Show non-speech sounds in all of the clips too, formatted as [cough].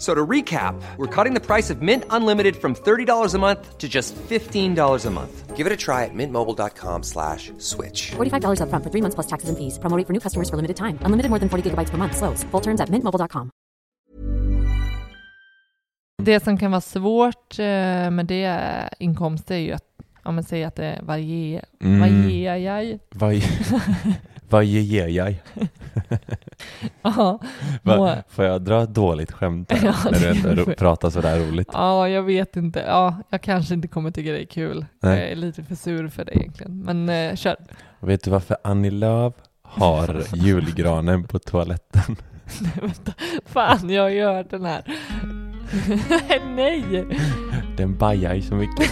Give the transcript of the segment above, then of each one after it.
So to recap, we're cutting the price of Mint Unlimited from $30 a month to just $15 a month. Give it a try at mintmobile.com slash switch. $45 upfront for three months plus taxes and fees. Promo rate for new customers for limited time. Unlimited more than 40 gigabytes per month. Slows. Full terms at mintmobile.com. Det som kan vara svårt eh, med det inkomst är ju att om man säger att det varierar. Mm. Varierar. [laughs] Vad ger jag? [laughs] Ja, må- får jag dra ett dåligt skämt här, Ja, när du ändå pratar sådär roligt? ja, jag vet inte. Ja, jag kanske inte kommer tycka det är kul. Nej. Jag är lite för sur för det egentligen. Men eh, kör. Vet du varför Annie Lööf har [laughs] julgranen på toaletten? [laughs] Nej, vänta. Fan, jag har ju hört den här. Nej! Den bajar ju så mycket.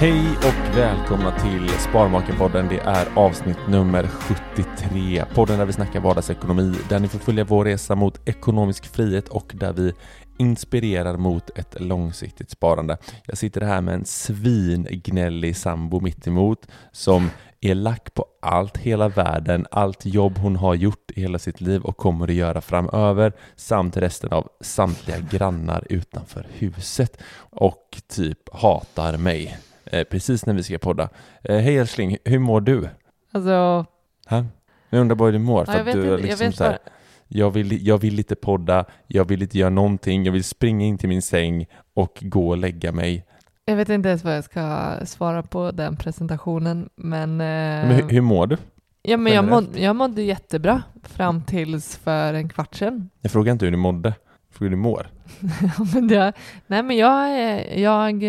Hej och välkomna till Sparmakarpodden. Det är avsnitt nummer 73. Podden där vi snackar vardagsekonomi, där ni får följa vår resa mot ekonomisk frihet och där vi inspirerar mot ett långsiktigt sparande. Jag sitter här med en svingnällig sambo mittemot som är lack på allt, hela världen, allt jobb hon har gjort i hela sitt liv och kommer att göra framöver, samt resten av samtliga grannar utanför huset och typ hatar mig eh, precis när vi ska podda. Eh, Hej älskling, hur mår du? Alltså, Ha? Jag undrar bara hur du mår. ja, för jag att du inte. Jag liksom vet så här, jag, vill, jag vill inte podda, jag vill inte göra någonting, jag vill springa in till min säng och gå och lägga mig. Jag vet inte ens vad jag ska svara på den presentationen, men... Eh, Men hur, hur mår du? ja, men jag, mådde, jag mådde jättebra fram tills för en kvart sedan. Jag frågar inte hur du mådde, jag frågar hur du mår. [laughs] Men det, nej, men jag, jag...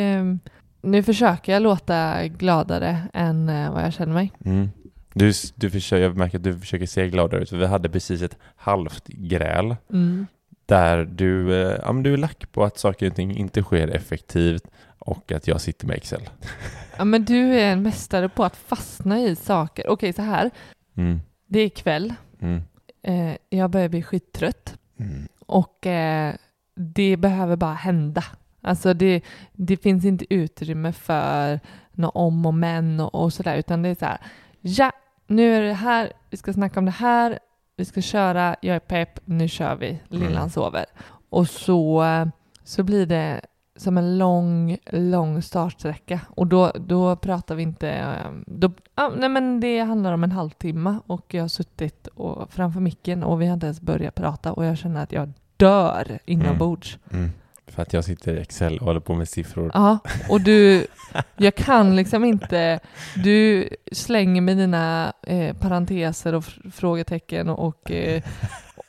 Nu försöker jag låta gladare än eh, vad jag känner mig. Mm. Du, du försöker, jag märker att du försöker se gladare ut, för vi hade precis ett halvt gräl Mm. där du, eh, ja, men du är lack på att saker och ting inte sker effektivt och att jag sitter med Excel. [laughs] Ja, men du är en mästare på att fastna i saker. Okej, så här. Mm. Det är kväll. Mm. Eh, jag börjar bli skittrött. Mm. Och eh, det behöver bara hända. Alltså det, det finns inte utrymme för något om och men och, och sådär, utan det är så här, ja, nu är det här, vi ska snacka om det här, vi ska köra, jag är pepp, nu kör vi, lillan Mm. sover. Och så, så blir det som en lång, lång startsträcka. Och då, då pratar vi inte... eh, Då, ja, nej men det handlar om en halvtimme och jag har suttit och, framför micken och vi har inte ens börjat prata och jag känner att jag dör inombords. Mm. För att jag sitter i Excel och håller på med siffror. Ja, och du... Jag kan liksom inte... Du slänger med dina eh, parenteser och fr- frågetecken och, och, eh,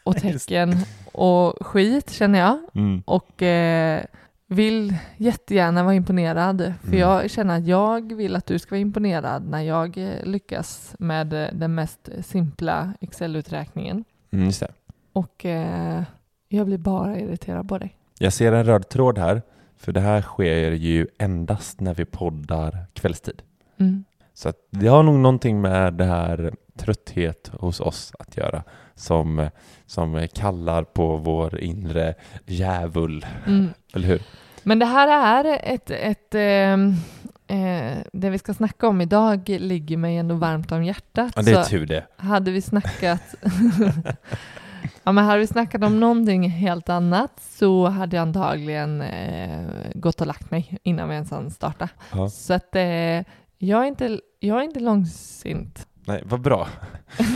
och [laughs] tecken och skit, känner jag. Mm. och eh, vill jättegärna vara imponerad. För Mm. jag känner att jag vill att du ska vara imponerad när jag eh, lyckas med eh, den mest simpla Excel-uträkningen. Mm, just det. Och eh, jag blir bara irriterad på dig. Jag ser en röd tråd här, för det här sker ju endast när vi poddar kvällstid. Mm. Så det har nog någonting med det här trötthet hos oss att göra som, som kallar på vår inre djävul, Mm. [laughs] eller hur? Men det här är ett, ett, ehm, eh, det vi ska snacka om idag ligger mig ändå varmt om hjärtat. Ja, det är tur det. hade vi snackat [laughs] [laughs] Ja, men hade vi snackat om någonting helt annat så hade jag antagligen eh, gått och lagt mig innan vi ens hann starta. Ja. Så att eh, jag, är inte, jag är inte långsint. Nej, vad bra. [laughs]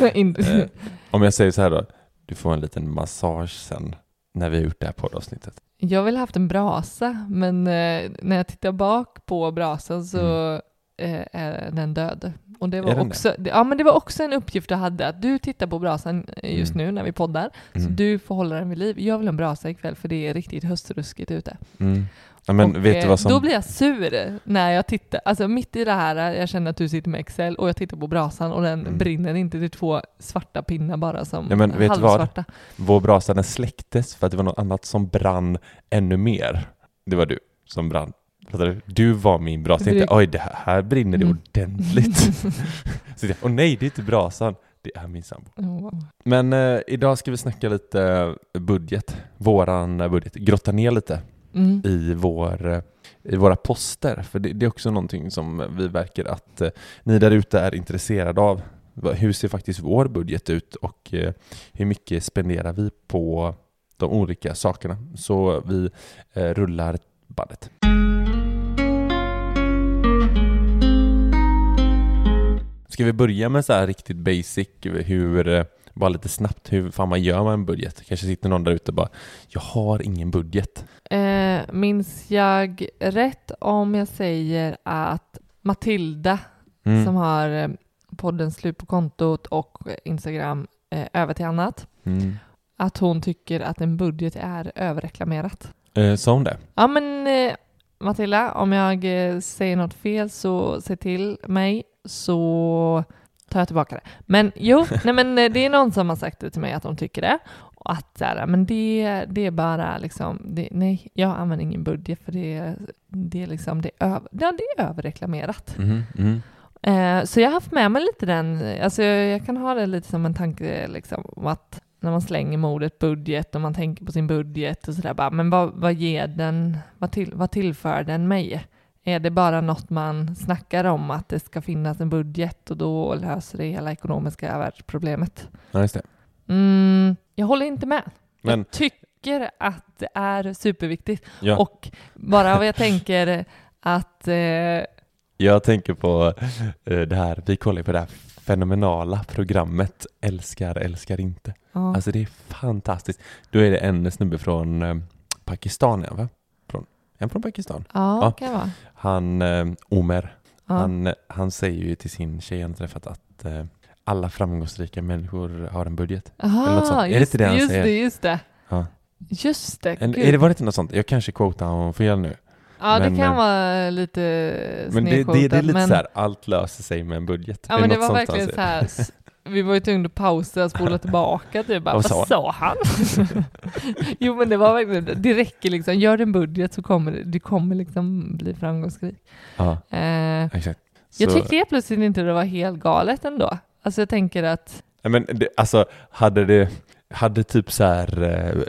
Eh, om jag säger så här då, du får en liten massage sen när vi har gjort det här poddavsnittet. Jag vill ha haft en brasa, men eh, när jag tittar bak på brasan så eh, är den död. Och det var, också, det, ja, men det var också en uppgift jag hade, att du tittar på brasan eh, just Mm. nu när vi poddar, så Mm. du får hålla den vid liv. Jag vill ha en brasa ikväll för det är riktigt höstruskigt ute. Mm. Ja, men Och, vet du eh, vad som... Då blir jag sur när jag tittar, alltså mitt i det här, jag känner att du sitter med Excel och jag tittar på brasan och den Mm. brinner inte, det är två svarta pinnar bara som Ja, men vet du vad? halvsvarta. Vår brasa den släcktes för att det var något annat som brann ännu mer. Det var du som brann. Fattar du? Du var min brasa. Jag tänkte, oj, det här, här brinner det Mm. ordentligt. [laughs] så jag, åh nej, det är inte brasan. Det är min sambo. Ja. Men eh, idag ska vi snacka lite budget. Våran eh, budget. Grotta ner lite Mm. i, vår, eh, i våra poster. För det, det är också någonting som vi verkar att eh, ni där ute är intresserade av. Hur ser faktiskt vår budget ut och eh, hur mycket spenderar vi på de olika sakerna? Så vi eh, rullar bandet. Ska vi börja med så här riktigt basic, hur, eh, bara lite snabbt, hur fan man gör med en budget? Kanske sitter någon där ute och bara, jag har ingen budget. Eh, minns jag rätt om jag säger att Matilda, Mm. som har eh, podden Slut på kontot och Instagram eh, över till annat, Mm. att hon tycker att en budget är överreklamerat. Eh, sa hon det? Ja men eh, Matilda, om jag eh, säger något fel så se till mig så tar jag tillbaka det. Men jo, [laughs] nej men eh, det är någon som har sagt det till mig att de tycker det. Och att så här, men det, det är bara liksom, det, nej, jag använder ingen budget för det, det är liksom, det är, över, ja, det är överreklamerat. Mm. Mm. Eh, så jag har haft med mig lite den, alltså jag kan ha det lite som en tanke liksom om att när man slänger med ordet budget och man tänker på sin budget och sådär bara, men vad, vad ger den, vad, till, vad tillför den mig? Är det bara något man snackar om att det ska finnas en budget och då löser det hela ekonomiska världsproblemet? Ja, just det. Mm, jag håller inte med. Men, Jag tycker att det är superviktigt ja, och bara vad jag tänker att eh, jag tänker på eh, det här, vi kollar på det här fenomenala programmet Älskar, älskar inte. ja, Alltså det är fantastiskt. Då är det en snubbe från eh, Pakistan, va? Han från Pakistan? ja, ja. kan vara. Han, eh, Omer, Ja. han, han säger ju till sin tjej han träffat att eh, alla framgångsrika människor har en budget. Aha, Är det just, inte det han just säger? det, just det. Ja. Just det, En, är det, var det inte något sånt? Jag kanske quotar honom fel nu. Ja, men, det kan eh, vara lite Men det, det, det är lite men, så här, allt löser sig med en budget. Ja, Är men det var verkligen så här. Vi var ju tvungna att pausa och spola tillbaka typ. Bara, Vad sa sa han? [laughs] jo, men det var verkligen, det räcker liksom. Gör en budget så kommer det, du kommer liksom bli framgångsrik. Ja, Eh, exakt. jag Så- tyckte helt plötsligt inte det var helt galet ändå. Alltså jag tänker att, Nej, men det, alltså, hade det, hade typ så här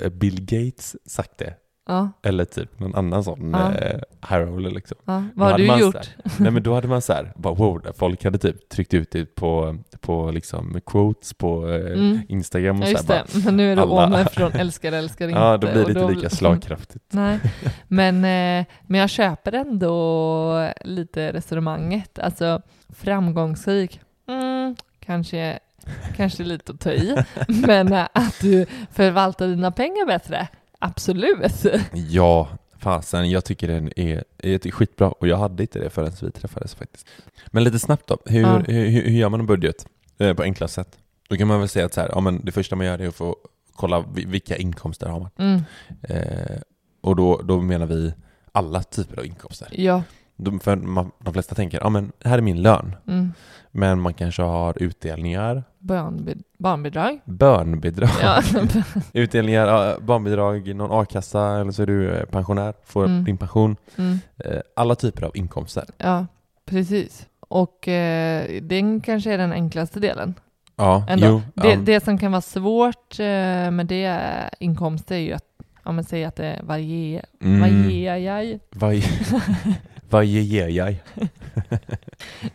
eh, Bill Gates sagt det? Ja, Eller typ någon annan sån Ja. eh, high roller liksom. ja. Vad har du gjort? så här- nej men då hade man så här, bara wow, folk hade typ tryckt ut det på, på liksom quotes på eh, Mm. Instagram och Ja, så just här, det. Men nu är det alla- från älskar, älskar [laughs] inte. Ja, då blir det inte då- lika slagkraftigt. Nej, [laughs] men, eh, men jag köper ändå lite resonemanget. Alltså framgångsrik, mm, kanske, kanske lite att ta i, [laughs] men eh, att du förvaltar dina pengar bättre, absolut. Ja, fasen, jag tycker den är, är skitbra och jag hade inte det förrän vi träffades faktiskt. Men lite snabbt då, hur, Ja. hur, hur gör man en budget eh, på enklast sätt? Då kan man väl säga att så här, ja, men det första man gör är att få kolla vi- vilka inkomster har man. Mm, Eh, och då, då menar vi alla typer av inkomster. ja, De, för man, de flesta tänker, ja men här är min lön. mm. Men man kanske har utdelningar, Barnbi- barnbidrag. bönbidrag, Ja. [laughs] utdelningar, ja, barnbidrag, någon a-kassa eller så är du eh, pensionär, får Mm. din pension. Mm. Eh, alla typer av inkomster. ja, precis. Och eh, den kanske är den enklaste delen. Ja, Ändå. jo. Det, ja, det som kan vara svårt eh, med det inkomster är ju att, om man säger att det varierar, mm, varierar, [laughs] Vad ger jag? [laughs]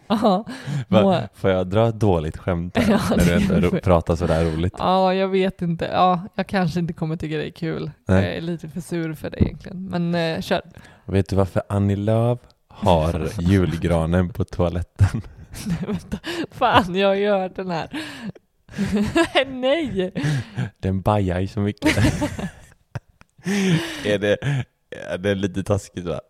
Ja, Va, får jag dra ett dåligt skämt där, Ja, när du ändå pratar sådär roligt? ja, jag vet inte. Ja, jag kanske inte kommer tycka det är kul. Nej. Jag är lite för sur för det egentligen. Men eh, kör. Vet du varför Annie Lööf har [laughs] julgranen på toaletten? Nej, vänta. Fan, jag har ju hört den här. [laughs] Nej! Den bajar ju så mycket. är, det, är det lite taskigt va?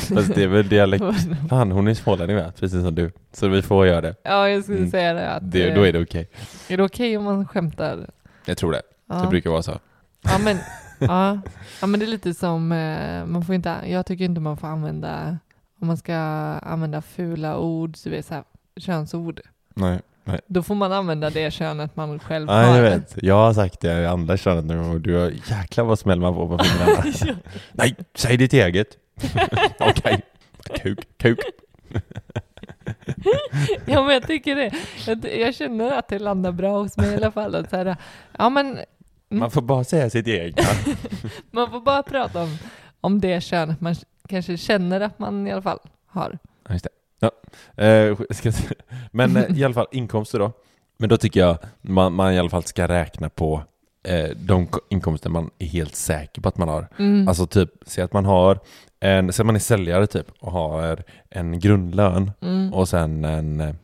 [laughs] Fast det är väl dialekt. Fan, hon är smålänning med, precis som du. Så vi får göra det. Ja, jag skulle Mm. säga det. Att, det då är det okej. är det okej om man skämtar? Jag tror det. Ja. Det brukar vara så. Ja men, [laughs] ja. ja men det är lite som, eh, man får inte, jag tycker inte man får använda, om man ska använda fula ord, så vet så här, könsord, Nej. då får man använda det könet man själv Ja, har. jag vet. Jag har sagt det i andra könet nu och du har jäklar vad smäller man på på fingrarna. [laughs] Nej, säg ditt eget. [laughs] Okej. Kuk, kuk. [laughs] ja men jag tycker det, jag, jag känner att det landar bra hos mig i alla fall. Att så här, ja men Mm. Man får bara säga sitt eget. [laughs] man får bara prata om, om det könet man kanske känner att man i alla fall har. Ja, Just det. Ja. Eh, ska, men eh, i alla fall inkomster då. Men då tycker jag man, man i alla fall ska räkna på eh, de ko- inkomster man är helt säker på att man har. Mm. Alltså typ, säg att man har en, att man är säljare typ och har en grundlön Mm. och sen en,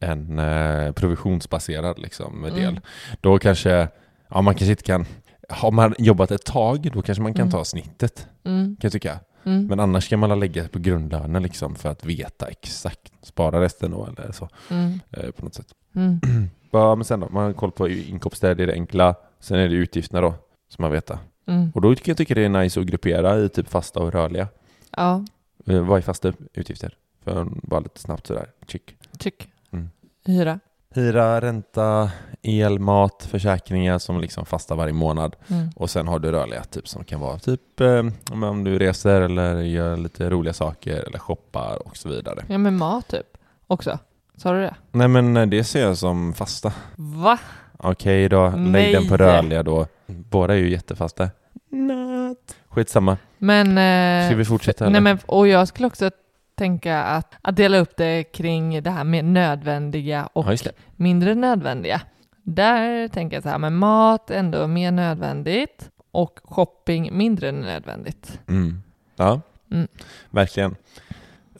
en eh, provisionsbaserad liksom del. Mm. Då kanske, ja man kanske inte kan, har man jobbat ett tag då kanske man kan Mm. ta snittet Mm. kan jag tycka. Mm. Men annars ska man lägga på grundlönen liksom för att veta exakt, spara resten då eller så Mm. eh, på något sätt. Mm. [clears throat] Ja, men sen då, man har koll på inkomster, det är det enkla. Sen är det utgifterna då, som man vet. Mm. Och då kan jag tycka det är nice att gruppera i typ fasta och rörliga. Ja, Eh, vad är fasta utgifter? För bara lite snabbt sådär, chick. tyck. Mm. Hyra. Hyra, ränta, el, mat, försäkringar som liksom fasta varje månad. Mm. Och sen har du rörliga typ som kan vara typ eh, om du reser eller gör lite roliga saker eller shoppar och så vidare. Ja men mat typ också. Sa du det? Nej men eh, det ser jag som fasta. Va? Okej då, lägg Nej. den på rörliga då. Båda är ju jättefasta. Nöt. Skitsamma. Men... Eh, Ska vi fortsätta nej eller? men och jag skulle också tänka att, att dela upp det kring det här med nödvändiga och Ja, mindre nödvändiga. Där tänker jag så här, men mat ändå mer nödvändigt och shopping mindre nödvändigt. Mm. Ja, Mm. verkligen.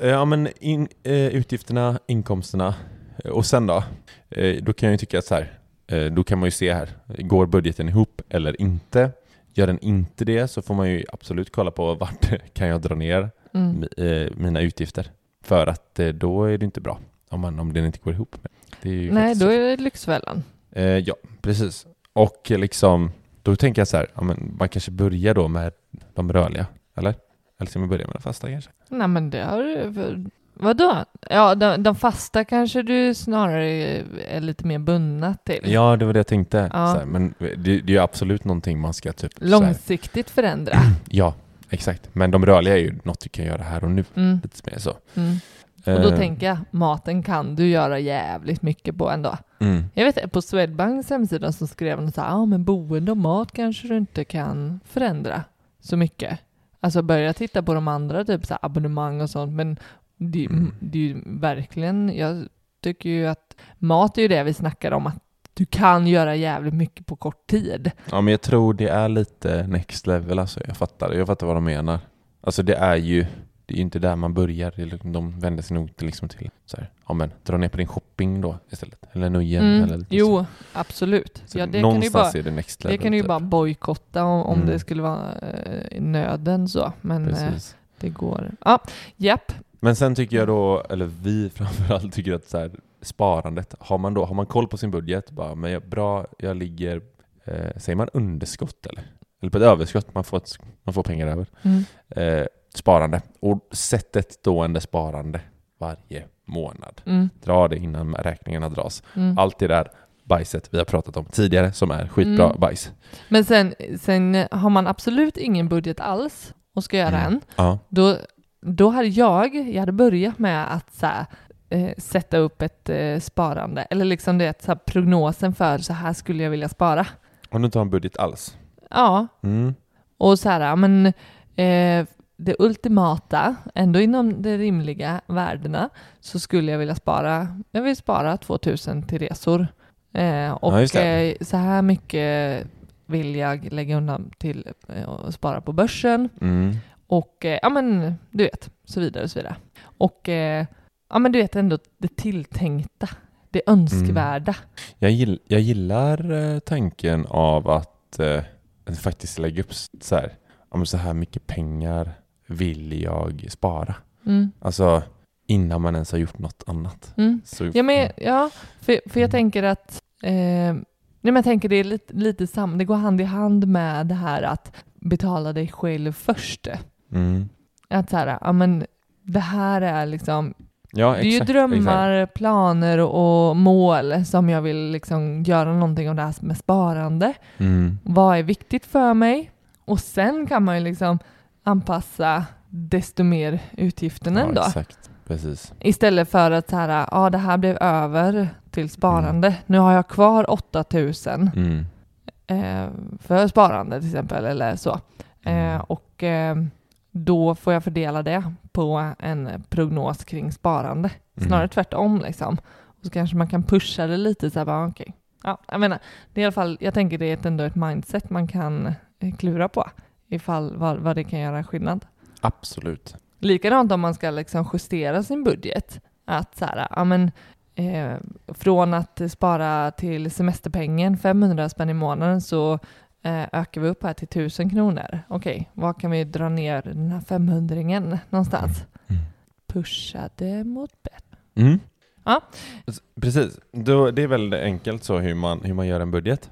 Eh, Ja men in, eh, utgifterna, inkomsterna eh, och sen då? Då kan jag ju tycka att så här, då kan man ju se här, går budgeten ihop eller inte? Gör den inte det så får man ju absolut kolla på vart [laughs] kan jag dra ner Mm. eh, mina utgifter. För att eh, då är det inte bra om, man, om den inte går ihop. Nej, då är det Lyxfällan. Eh, ja, precis. Och eh, liksom, då tänker jag så här, ja, man kanske börjar då med de rörliga, eller? Eller ska man börja med de fasta kanske? Nej men det har Vadå? Ja, de, de fasta kanske du snarare är lite mer bundna till. Ja, det var det jag tänkte. Ja. Så här, men det, det är ju absolut någonting man ska typ... Långsiktigt förändra. [clears throat] ja, exakt. Men de rörliga är ju något du kan göra här och nu. Mm, Lite mer så. mm. Och då Eh, tänker jag, maten kan du göra jävligt mycket på ändå. Mm. Jag vet på Swedbanks hemsida så skrev de så här, ja men boende och mat kanske du inte kan förändra så mycket. Alltså börja titta på de andra, typ så abonnemang och sånt, men det, Mm. det är ju verkligen, jag tycker ju att mat är ju det vi snackar om, att du kan göra jävligt mycket på kort tid. Ja, men jag tror det är lite next level alltså. Jag fattar, jag fattar vad de menar. Alltså det är ju, det är ju inte där man börjar. Det liksom- De vänder sig nog till, liksom till så här, ja men dra ner på din shopping då istället. Eller nöjen. Mm. Eller så. Jo, absolut. Så Ja, det kan du ju någonstans bara, är det next det level. kan du ju typ. bara bojkotta om, om Mm. det skulle vara eh, nöden så. Men eh, det går. Ja, japp. Men sen tycker jag då, eller vi [laughs] framförallt tycker att så här, sparandet, har man då, har man koll på sin budget, bara, men jag, bra, jag ligger, eh, säger man underskott eller? Eller på ett överskott, man får, ett, man får pengar över. Mm. Eh, sparande, och sätt ett stående sparande varje månad. Mm. Dra det innan räkningarna dras. Mm. Allt det där bajset vi har pratat om tidigare som är skitbra Mm. bajs. Men sen, sen har man absolut ingen budget alls och ska göra Mm. en, Ja. då, då hade jag, jag hade börjat med att så här, eh, sätta upp ett eh, sparande, eller liksom det, så här, prognosen för så här skulle jag vilja spara. Om du inte har en budget alls. Ja, Mm. och så här, men eh, det ultimata, ändå inom de rimliga värdena, så skulle jag vilja spara, jag vill spara 2000 till resor. Eh, och Ja, eh, så här mycket vill jag lägga undan till att spara på börsen. Mm. Och eh, ja men du vet, så vidare och så vidare. Och eh, ja men du vet ändå det tilltänkta, det önskvärda. Jag, gill, jag gillar eh, tanken av att, eh, att faktiskt lägga upp så här, men så här mycket pengar vill jag spara. Mm. Alltså innan man ens har gjort något annat. Mm. Så, Ja, men, ja för, för jag tänker att eh, nej, men jag tänker det är lite, lite sam, det går hand i hand med det här att betala dig själv först. Mm. Att så här, ja men det här är liksom, Ja, det är ju exakt, drömmar, planer och mål som jag vill liksom göra någonting av det här med sparande. exakt. Mm. Vad är viktigt för mig? Och sen kan man ju liksom anpassa desto mer utgifterna Ja, ändå. exakt. Precis. Istället för att så här, ja det här blev över till sparande. Nu har jag kvar 8000 Mm. eh, för sparande till exempel eller så. Mm. Eh, och eh, då får jag fördela det på en prognos kring sparande. Mm. Snarare tvärtom liksom. Och så kanske man kan pusha det lite så här, bara okej. Ja, jag menar, det är i alla fall, jag tänker det är ändå ett mindset man kan eh, klura på. Ifall vad, vad det kan göra skillnad. Absolut. Likadant om man ska liksom justera sin budget. Att så här, ja men, eh, från att spara till semesterpengen 500 spänn i månaden så ökar vi upp här till 1000 kronor. Okej, var kan vi dra ner den här 500-ringen någonstans? Mm. Pusha det mot bättre. Mm. Ja. Precis. Det är väl enkelt så hur man, hur man gör en budget.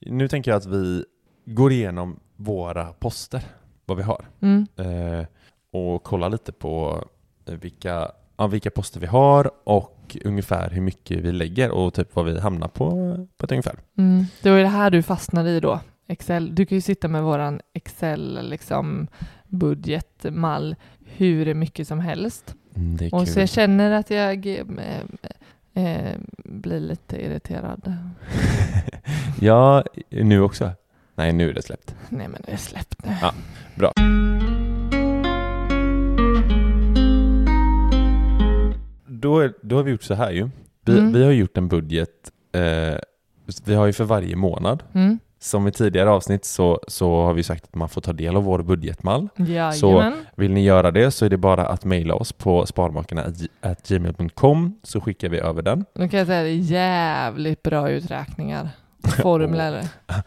Nu tänker jag att vi går igenom våra poster, vad vi har. Mm. Eh, och kollar lite på eh, vilka, ja, vilka poster vi har och ungefär hur mycket vi lägger och typ vad vi hamnar på på ett ungefär. Mm. Det var det här du fastnade i då. Excel. Du kan ju sitta med våran Excel liksom budgetmall hur mycket som helst. Mm, Och så jag känner att jag eh, eh, blir lite irriterad. [laughs] ja, nu också. Nej, nu är det släppt. Nej men det är släppt nu. Ja, bra. Då, då har vi gjort så här ju. Vi, Mm. vi har gjort en budget, eh, vi har ju för varje månad. Mm. Som i tidigare avsnitt så, så har vi sagt att man får ta del av vår budgetmall. Jajamän. Vill ni göra det så är det bara att mejla oss på sparmakarna.gmail.com så skickar vi över den. Nu kan jag säga att det är jävligt bra uträkningar. Formler. [laughs]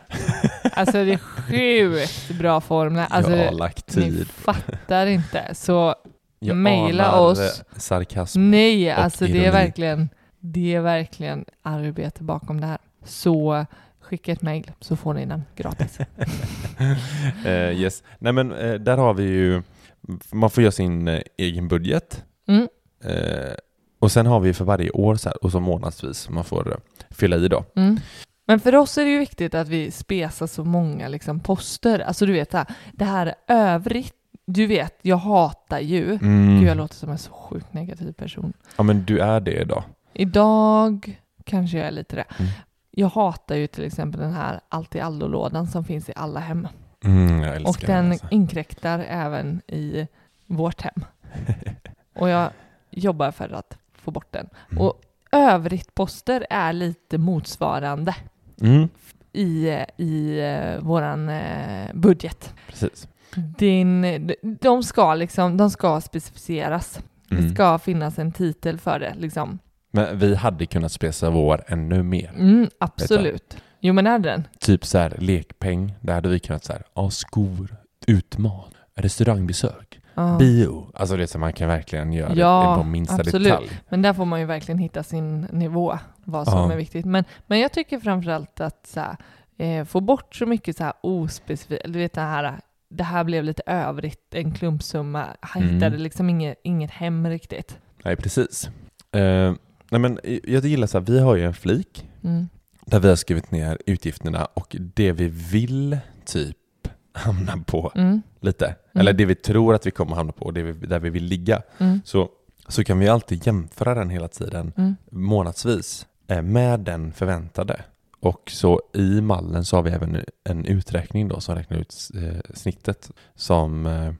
Alltså det är sjukt bra formler. Alltså, jag har lagt ni tid. fattar inte. Så Jag mejla oss. Sarkasm. Nej, alltså det är ironi. verkligen det är verkligen arbete bakom det här. Så skicka ett mejl så får ni den gratis. [laughs] Eh, yes. Nej men eh, där har vi ju, man får göra sin eh, egen budget. Mm. Och sen har vi för varje år så här, och så månadsvis man får fylla i då. Mm. Men för oss är det ju viktigt att vi spesar så många liksom, poster. Alltså du vet det här, det här övrigt. Du vet, jag hatar ju. Mm. Gud, jag låter som en så sjukt negativ person. Ja men du är det idag. Idag kanske jag är lite det. Mm. Jag hatar ju till exempel den här allt i allo-lådan som finns i alla hem. Mm, Och den alltså. inkräktar även i vårt hem. [laughs] Och jag jobbar för att få bort den. Mm. Och övrigt poster är lite motsvarande Mm, i, i eh, våran eh, budget. precis. Din, de, ska liksom, de ska specificeras. Det Mm. ska finnas en titel för det. Liksom. Men vi hade kunnat spesa vår ännu mer. Mm, absolut. Jo men är det den? Typ så här lekpeng, där hade vi kunnat så här, ja skor, utmat, restaurangbesök, Ja. bio. Alltså det så man kan verkligen göra Ja, det på minsta absolut. detalj. Men där får man ju verkligen hitta sin nivå, vad som Ja. är viktigt. Men, men jag tycker framförallt att så här, eh, få bort så mycket så här ospecifikt, du vet det här, det här blev lite övrigt, en klumpsumma. Han Mm. hittade liksom inget, inget hem riktigt. Nej, precis. Eh, nej men jag gillar så här, vi har ju en flik Mm. där vi har skrivit ner utgifterna och det vi vill typ hamna på Mm. lite. Eller det vi tror att vi kommer hamna på och det vi, där vi vill ligga. Mm. Så, så kan vi alltid jämföra den hela tiden Mm. månadsvis eh, med den förväntade. Och så i mallen så har vi även en uträkning då som räknar ut eh, snittet som, eh, Eh,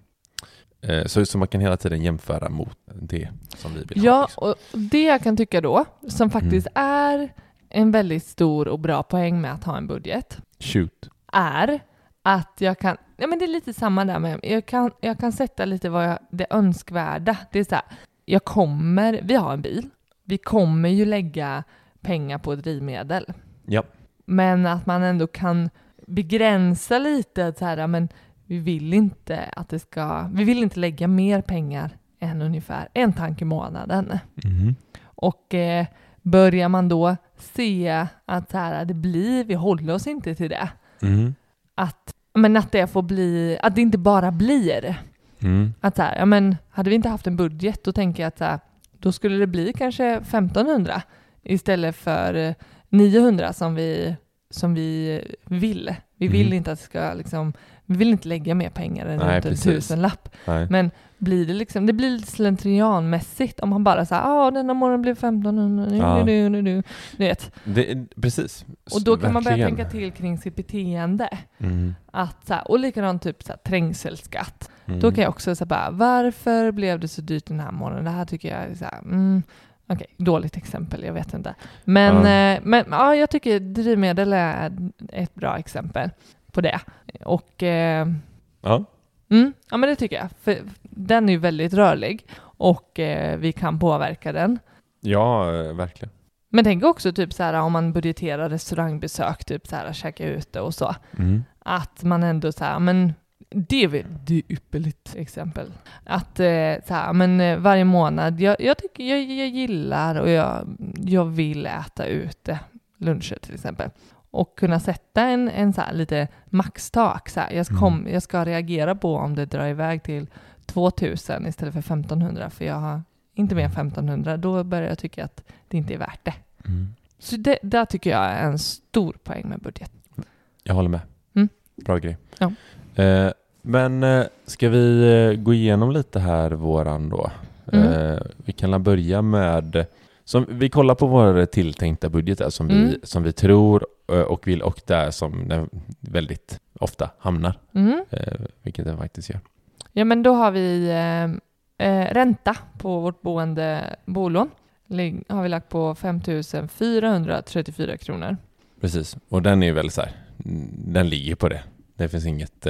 så, så man kan hela tiden jämföra mot det som vi vill ha. Ja, liksom. och det jag kan tycka då, som faktiskt är en väldigt stor och bra poäng med att ha en budget, Shoot. är att jag kan, ja men det är lite samma där med, jag kan, jag kan sätta lite vad jag, det önskvärda. Det är så här, jag kommer, vi har en bil, vi kommer ju lägga pengar på drivmedel. Ja. Men att man ändå kan begränsa lite, så här, men vi vill inte att det ska, vi vill inte lägga mer pengar än ungefär en tanke i månaden. Mhm. Och eh, börjar man då se att så här, det blir, vi håller oss inte till det, Mm. att, men att det får bli, att det inte bara blir. Mm. Att så här, ja men hade vi inte haft en budget då tänker jag att så här, då skulle det bli kanske 1500 istället för eh, 900 som vi, som vi vill. Vi vill Mm. inte att det ska liksom, vi vill inte lägga mer pengar än Nej, en tusenlapp. Nej. Men blir det liksom, det blir lite slentrianmässigt om man bara säger ja denna morgon blev 1500, nu, Ja. nu, nu, nu, du vet. Det, precis. Och då kan man börja Verkligen. tänka till kring sitt beteende. Mm. Att, så här, och likadant typ så här, trängselskatt. Mm. Då kan jag också säga bara, varför blev det så dyrt den här morgonen? Det här tycker jag är så här, mm, okej, dåligt exempel, jag vet inte. Men, Ja. eh, men ja, jag tycker drivmedel är ett bra exempel på det. Och eh, Ja. mm, ja, men det tycker jag. För den är ju väldigt rörlig och eh, vi kan påverka den. ja, eh, verkligen. Men tänk också typ så här om man budgeterar restaurangbesök, typ så här käka ute och så. Mm. att man ändå så här, men det är väl är ypperligt exempel. Att eh, så här, men eh, varje månad, jag, jag tycker jag, jag gillar och jag, jag vill äta ute luncher till exempel. Och kunna sätta en, en så lite maxtak. Så här. Jag, ska kom, jag ska reagera på om det drar iväg till 2000 istället för 1500 för jag har inte mer än 1500. Då börjar jag tycka att det inte är värt det. Mm. Så det, där tycker jag är en stor poäng med budget. Jag håller med. Mm. Bra grej. Ja. Eh, men eh, ska vi eh, gå igenom lite här våran då? Mm. Eh, vi kan börja med som, vi kollar på vår tilltänkta budget där, som, Mm. vi, som vi tror eh, och vill och där som den väldigt ofta hamnar, Mm. eh, vilket den faktiskt gör. Ja, men då har vi eh, eh, ränta på vårt boende bolån. Har vi lagt på 5 434 kronor. Precis, och den är väl så här, mm, den ligger på det. Det finns inget,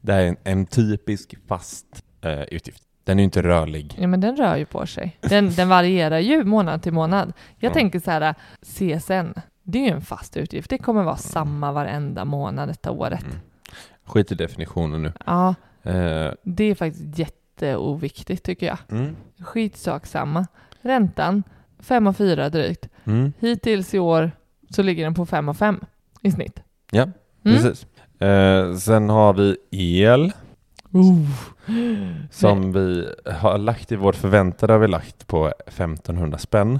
det här är en, en typisk fast eh, utgift. Den är ju inte rörlig. Ja, men den rör ju på sig. Den, den varierar ju månad till månad. Jag Ja. tänker så här, CSN, det är ju en fast utgift. Det kommer vara samma varenda månad detta året. Mm. Skit i definitionen nu. Ja, Eh, det är faktiskt jätteoviktigt tycker jag. mm, Skitsak samma. Räntan, 5 och 4 drygt. mm, Hittills i år så ligger den på 5 och 5 i snitt. ja, Mm. precis. Eh, sen har vi el som vi har lagt i vårt förväntade har vi lagt på 1500 spänn.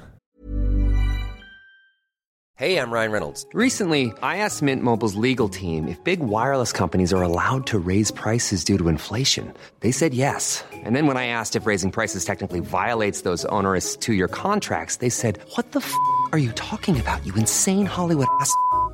Hey, I'm Ryan Reynolds. Recently, I asked Mint Mobile's legal team if big wireless companies are allowed to raise prices due to inflation. They said yes. And then when I asked if raising prices technically violates those onerous two year contracts, they said, What the f are you talking about, you insane Hollywood ass?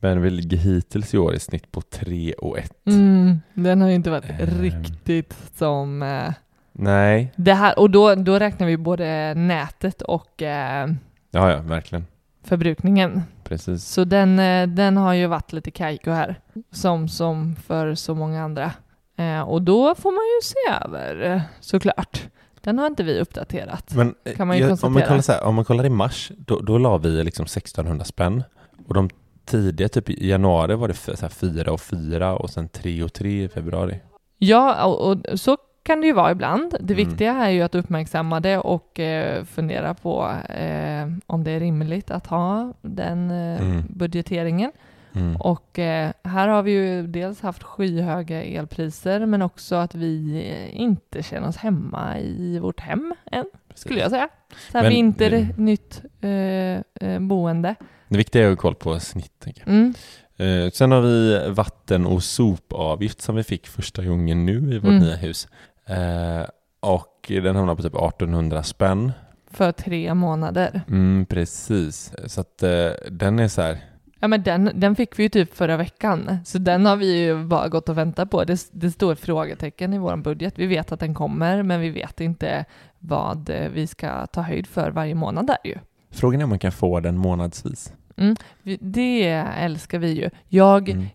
Men vi ligger hittills i år i snitt på 3 och 1. Mm, den har ju inte varit Ehm. riktigt som eh, Nej, det här. Och då, då räknar vi både nätet och eh, ja, ja, verkligen. förbrukningen. Precis. Så den, eh, den har ju varit lite kajko här, som, som för så många andra. Eh, och då får man ju se över, såklart. Den har inte vi uppdaterat. Men Kan man ju jag- om, man konstatera. kollar här, om man kollar i mars, då, då la vi liksom 1600 spänn. Och de tidiga, typ i januari var det så 4 och 4 och sen 3 och 3 i februari. Ja, och, och så kan det ju vara ibland. Det Mm. viktiga är ju att uppmärksamma det och eh, fundera på eh, om det är rimligt att ha den eh, Mm. budgeteringen. Mm. Och eh, här har vi ju dels haft skyhöga elpriser men också att vi inte känner oss hemma i vårt hem än, skulle jag säga. Så här Men- vinternytt eh, eh, boende. Det viktiga är att ha koll på snitt. Mm. Eh, sen har vi vatten och sopavgift som vi fick första gången nu i vårt Mm. nya hus. Eh, och den hamnar på typ 1800 spänn. För tre månader. Mm, precis. Så att eh, den är så här. Ja men den, den fick vi ju typ förra veckan, så den har vi ju bara gått och väntat på. Det, det står frågetecken i vår budget. Vi vet att den kommer, men vi vet inte vad eh, vi ska ta höjd för varje månad där ju. Frågan är om man kan få den månadsvis. Vi- Det älskar vi ju. Jag, Mm.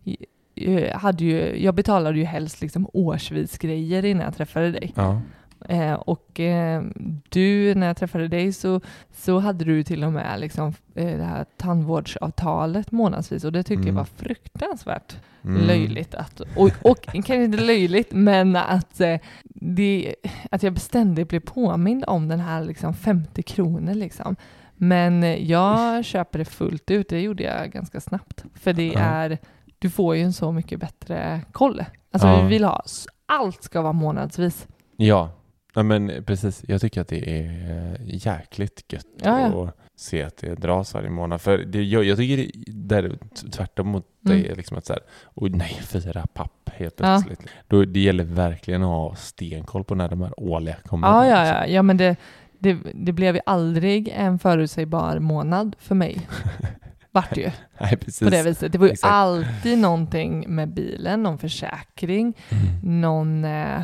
eh, hade ju, jag betalade ju helst liksom årsvis grejer innan jag träffade dig. Ja. Eh, och eh, du, när jag träffade dig så, så hade du till och med liksom, eh, det här tandvårdsavtalet månadsvis och det tyckte jag Mm. var fruktansvärt Mm. löjligt. Att, och, och kanske inte löjligt, men att, det, att jag ständigt blev påmind om den här liksom 50 kronor. Liksom. Men jag köper det fullt ut, det gjorde jag ganska snabbt. För det är, du får ju en så mycket bättre koll. Alltså Ja. vi vill ha, allt ska vara månadsvis. Ja. Ja, men precis. Jag tycker att det är eh, jäkligt gött Ja, ja. att se att det dras varje månad. För det, jag, jag tycker det, det är tvärtom mot Mm. dig, liksom att så här, oj nej, fyra papp helt Ja. plötsligt. Då, det gäller verkligen att ha stenkoll på när de här årliga kommer. Ja, ja, liksom. ja. ja men det, det, det blev ju aldrig en förutsägbar månad för mig. [laughs] Vart det ju. [laughs] Nej, precis. på det viset. Det var ju Exakt. alltid någonting med bilen, någon försäkring, Mm. någon eh,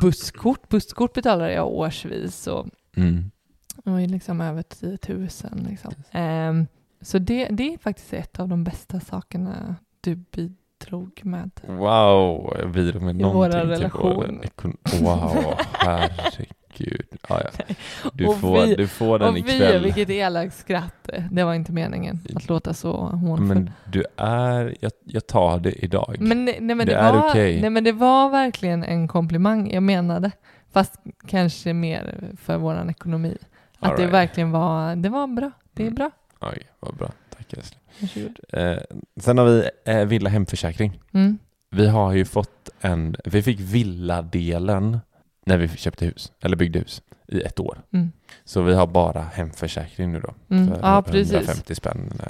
busskort. Busskort betalade jag årsvis och Mm. ju liksom över 10 000. Liksom. Ehm, så det, det är faktiskt ett av de bästa sakerna du bidrog med. Wow, jag bidrar med I någonting till vår relation. ekon- Wow, herregud. Ja, ja. [laughs] Du, Och får, vi- du får den Och vi, ikväll. vilket elakt skratt. Det var inte meningen att låta så hånfull. Men du är, jag, jag tar det idag. Men, nej, men Det det, är okej. nej, men det var verkligen en komplimang jag menade. Fast kanske mer för vår ekonomi. Att All det right. verkligen var, det var bra. Det är Mm. bra. Oj, vad bra. Tack älskling. Eh, sen har vi eh, villa hemförsäkring. Mm. Vi har ju fått en, vi fick villadelen när vi köpte hus, eller byggde hus, i ett år. Mm. Så vi har bara hemförsäkring nu då. Mm. För Ja, precis. 150 spänn. eh,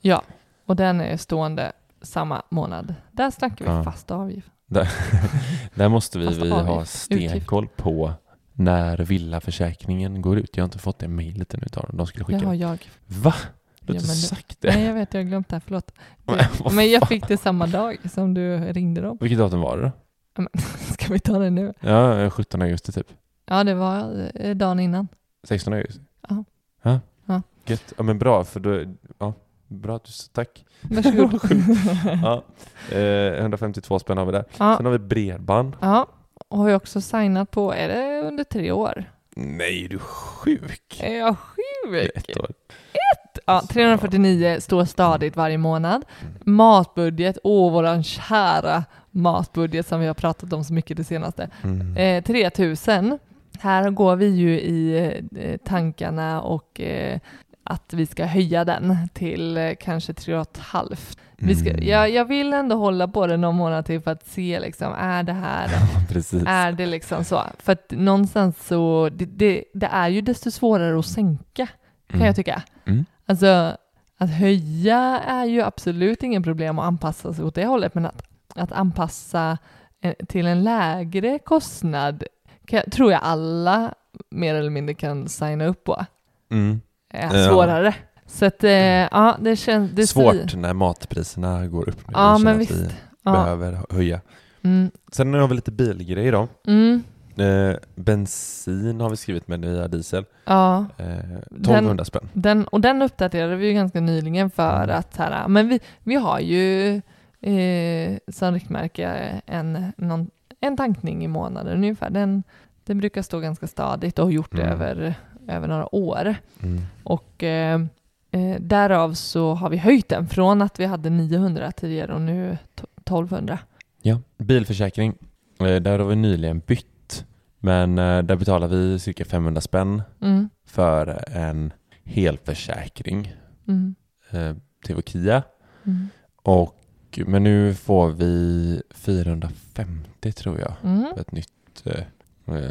Ja, och den är stående samma månad. Där snackar vi Ja. fast avgift. Där, [laughs] där måste vi, vi ha stenkoll på när villaförsäkringen går ut. Jag har inte fått det mejlet ännu utav dem. De skulle Det skicka har det. jag. Va? Du har inte sagt det? Nej, jag vet, jag har glömt det här. Förlåt. [laughs] Men, Men jag fick det samma dag som du ringde dem. Vilket datum var det [laughs] Ska vi ta det nu? Ja, 17 augusti typ. Ja, det var eh, dagen innan. 16 augusti? Ja. Ja. Ja. Gött. Ja men bra för då, ja, bra att du sa tack. Varsågod. [laughs] Ja. Eh, 152 spänn har vi där. ja. Sen har vi bredband. ja, och har jag också signat på, är det under tre år? Nej, du är sjuk. Är jag sjuk? ett år. Ja, 349 står stadigt varje månad. Matbudget, åh våran kära matbudget som vi har pratat om så mycket det senaste. Mm. Eh, 3000. Här går vi ju i eh, tankarna och eh, att vi ska höja den till eh, kanske 3,5. Vi ska, Mm. jag, jag vill ändå hålla på det någon månad till för att se liksom, är det här [laughs] är det liksom så? För att någonstans så, det, det, det är ju desto svårare att sänka, kan Mm. jag tycka. Mm. Alltså, att höja är ju absolut ingen problem att anpassa sig åt det hållet, men att, att anpassa eh, till en lägre kostnad kan, tror jag alla mer eller mindre kan signa upp på. Mm. Ja. svårare. Så att, eh, ja, det känns... Det Svårt när matpriserna går upp. Nu. Ja, men visst. Vi Ja. behöver höja. Mm, Sen har vi lite bilgrejer då. mm, Eh, bensin har vi skrivit med nya diesel. ja. Eh, 1200 spänn. Den, och den uppdaterade vi ju ganska nyligen för Mm. att här, men vi, vi har ju eh, som riktmärke en, någon, en tankning i månaden ungefär. Den, den brukar stå ganska stadigt och har gjort det Mm. över, över några år. Mm. Och eh, eh, därav så har vi höjt den från att vi hade 900 tidigare och nu to- 1200. Ja. Bilförsäkring. Eh, Där har vi nyligen bytt. Men eh, där betalar vi cirka 500 spänn Mm. för en helförsäkring Mm. till vår Kia. Mm. Och, men nu får vi 450 tror jag. Mm. Ett nytt eh, eh,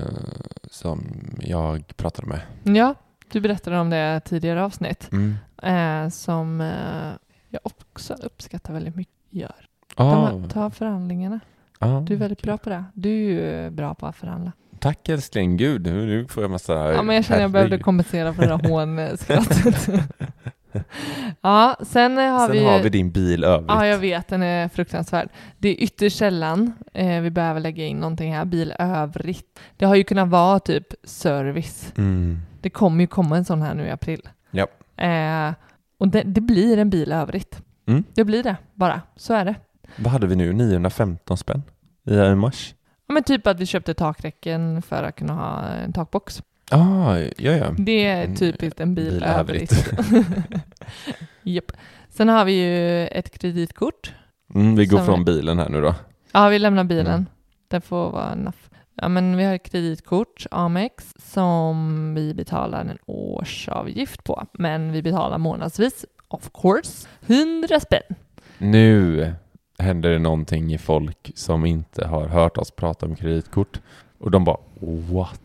som jag pratade med. Ja, du berättade om det tidigare avsnitt Mm. eh, som eh, jag också uppskattar väldigt mycket. Gör. Ah, De här, ta förhandlingarna. ah, Du är väldigt bra på det. Du är ju bra på att förhandla. Tack älskling, gud nu, får jag massa... Ja, men jag känner jag behövde kompensera för det där [laughs] hånskrattet. [laughs] [laughs] ja, sen har Sen vi... har vi din bil övrigt. Ja, jag vet. Den är fruktansvärd. Det är ytterst sällan eh, vi behöver lägga in någonting här. Bil övrigt. Det har ju kunnat vara typ service. Mm. Det kommer ju komma en sån här nu i april. Ja. Eh, och det, det blir en bil övrigt. Mm. Det blir det, bara. Så är det. Vad hade vi nu? 915 spänn i mars? Ja, men typ att vi köpte takräcken för att kunna ha en takbox. Ah, ja, ja. Det är typiskt en bil, bil övrigt. [laughs] Japp. Sen har vi ju ett kreditkort. Mm, vi går från bilen här nu då. Ja, vi lämnar bilen. Mm. Det får vara enough. Ja, men vi har ett kreditkort, Amex, som vi betalar en årsavgift på. Men vi betalar månadsvis, of course, 100 spänn. Nu händer det någonting i folk som inte har hört oss prata om kreditkort. Och de bara what?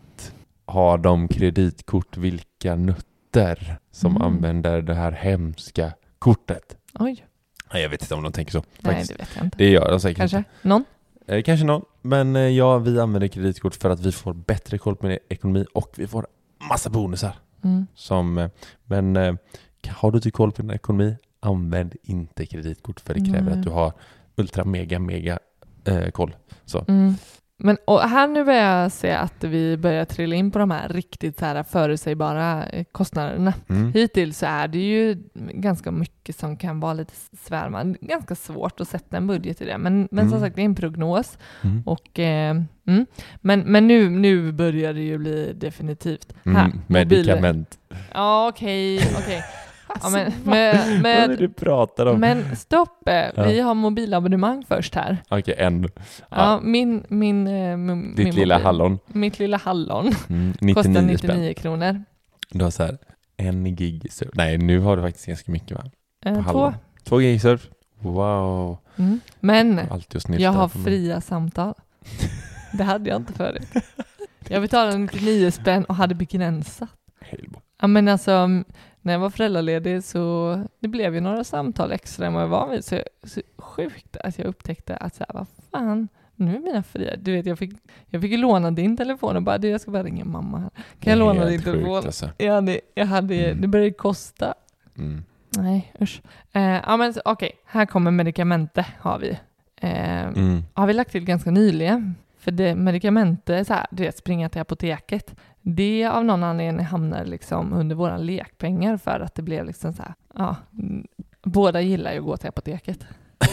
Har de kreditkort? Vilka nutter som Mm. använder det här hemska kortet? Oj, Nej, jag vet inte om de tänker så. nej Faktiskt. det vet jag inte. Det gör de säkert Kanske inte. någon? Eh, kanske någon. Men eh, ja, vi använder kreditkort för att vi får bättre koll på ekonomi och vi får massa bonusar. Mm. Som, eh, men eh, har du inte koll på din ekonomi, använd inte kreditkort för det kräver Nej. att du har ultra mega mega eh, koll. Så. Mm. Men och här nu börjar jag se att vi börjar trilla in på de här riktigt så här förutsägbara eh, kostnaderna. Mm. Hittills så är det ju ganska mycket som kan vara lite svärmande. Ganska svårt att sätta en budget i det. Men, men som Mm. sagt, det är en prognos. Mm. Och, eh, mm. Men, men nu, nu börjar det ju bli definitivt. Här, Mm. Medicament. Ja, okej, okej. Ja, men, Alltså, med, Vad är det med, du pratar om? men stopp, eh, Ja. vi har mobilabonnemang först här. Okej, en. Ja, Ja. min, min, eh, min, Ditt min lilla mobil- hallon. Mitt lilla hallon Mm. 99 kostar spänn. 99 kronor. Du har så här en gig surf. Nej, nu har du faktiskt ganska mycket va? Eh, två. Två gig surf. Wow. Mm. Men jag har mig. fria samtal. Det hade jag inte förut. Jag betalade 99 spänn och hade begränsat. Ja men alltså, m- när jag var föräldraledig så det blev ju några samtal extra än vad jag var vid. Så, så sjukt att jag upptäckte att så här, vad fan, nu är mina fria. Du vet, jag fick, jag fick låna din telefon och bara, du, jag ska bara ringa mamma. här. Kan jag låna din telefon? Alltså. Jag hade, jag hade, Mm. det började kosta. mm. Nej, usch. Eh, ja men så- okej, här kommer medikamente har vi. Eh, Mm. har vi lagt till ganska nyligen. För det medikamente, så här, du vet, springa till apoteket, det av någon anledning hamnar liksom under våra lekpengar för att det blev liksom så här, ja, mm, båda gillar ju att gå till apoteket.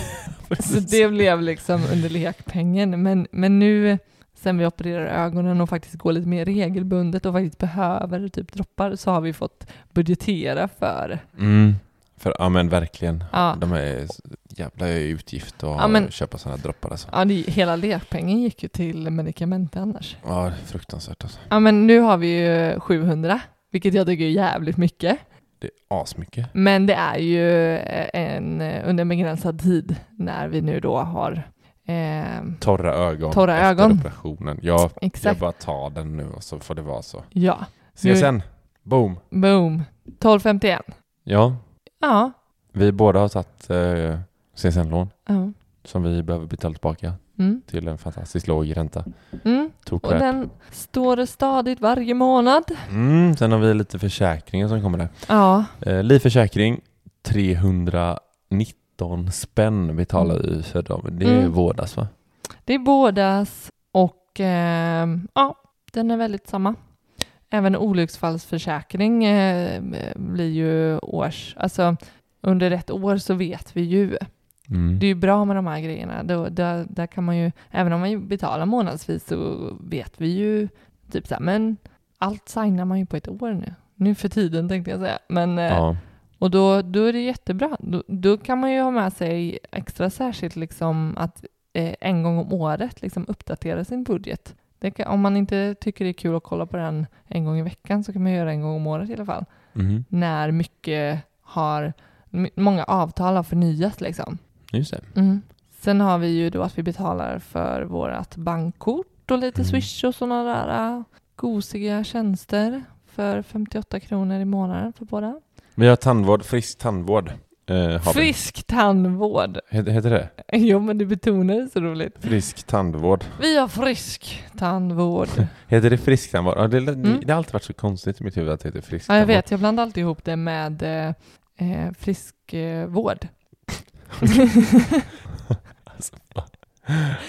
[laughs] Så det blev liksom under lekpengen. Men, men nu, sen vi opererar ögonen och faktiskt går lite mer regelbundet och faktiskt behöver typ droppar, så har vi fått budgetera för, Mm. För ja men verkligen. ja, De är jävla utgift att Ja, men- köpa sådana droppar alltså. ja det, hela lekpengen gick ju till medikament annars. Ja, fruktansvärt alltså. Ja men nu har vi ju 700, vilket jag tycker är jävligt mycket. Det är asmycket. Men det är ju en, under en begränsad tid när vi nu då har eh, Torra ögon Torra efter ögon. operationen. Ja, jag exakt, bara tar den nu och så får det vara så. ja, CSN, boom. boom, 1251. Ja, Ja, vi båda har tagit eh, CSN-lån ja. som vi behöver betala tillbaka Mm. till en fantastiskt låg ränta. Mm. Och den står stadigt varje månad. Mm, sen har vi lite försäkringar som kommer där. Ja, Eh, livförsäkring 319 spänn betalar vi för dem. Det är Mm. vårdas va? det är bådas och eh, ja, den är väldigt samma. Även olycksfallsförsäkring eh, blir ju års, alltså under ett år så vet vi ju. Mm. Det är ju bra med de här grejerna. Då, där, där kan man ju, även om man betalar månadsvis så vet vi ju typ så här, men allt signar man ju på ett år nu. Nu för tiden tänkte jag säga. Men, eh, Ja. Och då, då är det jättebra. Då, då kan man ju ha med sig extra särskilt liksom att eh, en gång om året liksom uppdatera sin budget. Kan, om man inte tycker det är kul att kolla på den en gång i veckan så kan man göra en gång om året i alla fall. Mhm. När mycket har, många avtal har förnyats liksom. Just det. Mm. Sen har vi ju då att vi betalar för vårt bankkort och lite Mm. swish och sådana där äh, gosiga tjänster för 58 kronor i månaden för båda. Vi har tandvård, frisk tandvård. Eh, vi. Frisk tandvård. Heter, heter det? Jo, men du betonar det så roligt. Frisk tandvård. Vi har frisk tandvård. [laughs] Heter det frisk tandvård? Ja, det, det, Mm. det har alltid varit så konstigt i mitt huvud att det heter frisk Ja, jag tandvård. vet. Jag blandar alltid ihop det med eh, eh, friskvård.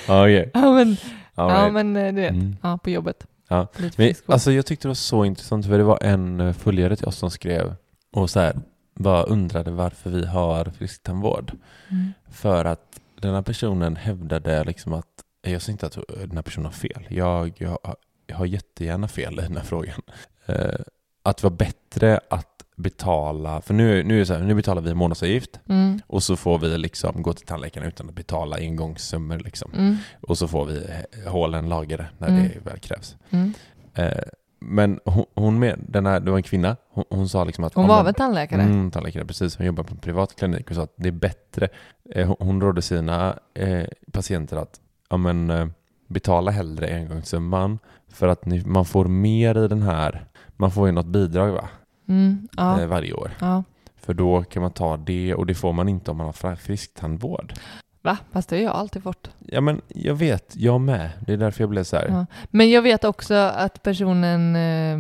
Okej. [laughs] ja, men, ja, men eh, du vet. Mm. Ja, på jobbet. Ja. Lite Men, friskvård. alltså jag tyckte det var så intressant för det var en eh, följare till oss som skrev och så här bara undrade varför vi har frisktandvård. Mm. För att den här personen hävdade liksom att, jag säger inte att den här personen har fel, jag, jag, jag har jättegärna fel i den här frågan. Eh, att det var bättre att betala, för nu, nu, är det så här, nu betalar vi månadsavgift Mm. och så får vi liksom gå till tandläkaren utan att betala engångssummor liksom. Mm. Och så får vi hålen lagade när Mm. det väl krävs. Mm. Eh, men hon, hon med, den här, det var en kvinna, hon, hon sa liksom att... Hon var väl tandläkare? Mm, tandläkare, precis. Hon jobbar på en privat klinik och sa att det är bättre. Eh, hon, hon rådde sina eh, patienter att ja, men, eh, betala hellre engångssumman för att ni, man får mer i den här, man får ju något bidrag va? Mm. Ja. Eh, varje år. ja. För då kan man ta det och det får man inte om man har frisktandvård. Va? Fast det har jag alltid fått. Ja men jag vet, jag med. Det är därför jag blev så här. Ja. Men jag vet också att personen eh,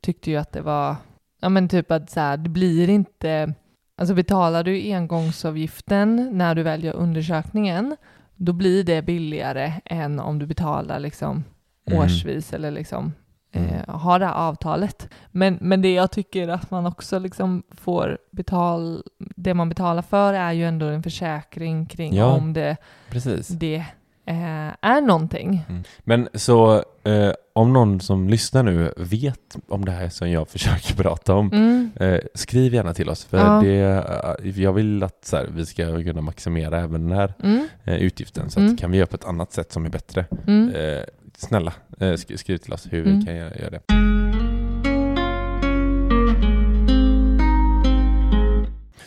tyckte ju att det var, ja men typ att så här, det blir inte, alltså betalar du engångsavgiften när du väljer undersökningen, då blir det billigare än om du betalar liksom Mm. årsvis eller liksom. Eh, har det här avtalet. Men, men det jag tycker att man också liksom får betal, det man betalar för är ju ändå en försäkring kring Ja. om det, Precis. det är någonting. Mm. Men så eh, om någon som lyssnar nu vet om det här som jag [laughs] försöker prata om, Mm. eh, skriv gärna till oss. För Ja. det, eh, jag vill att så här, vi ska kunna maximera även den här Mm. eh, utgiften. Så Mm. att, kan vi göra på ett annat sätt som är bättre? Mm. Eh, snälla, eh, sk- skriv till oss hur Mm. vi kan göra, göra det.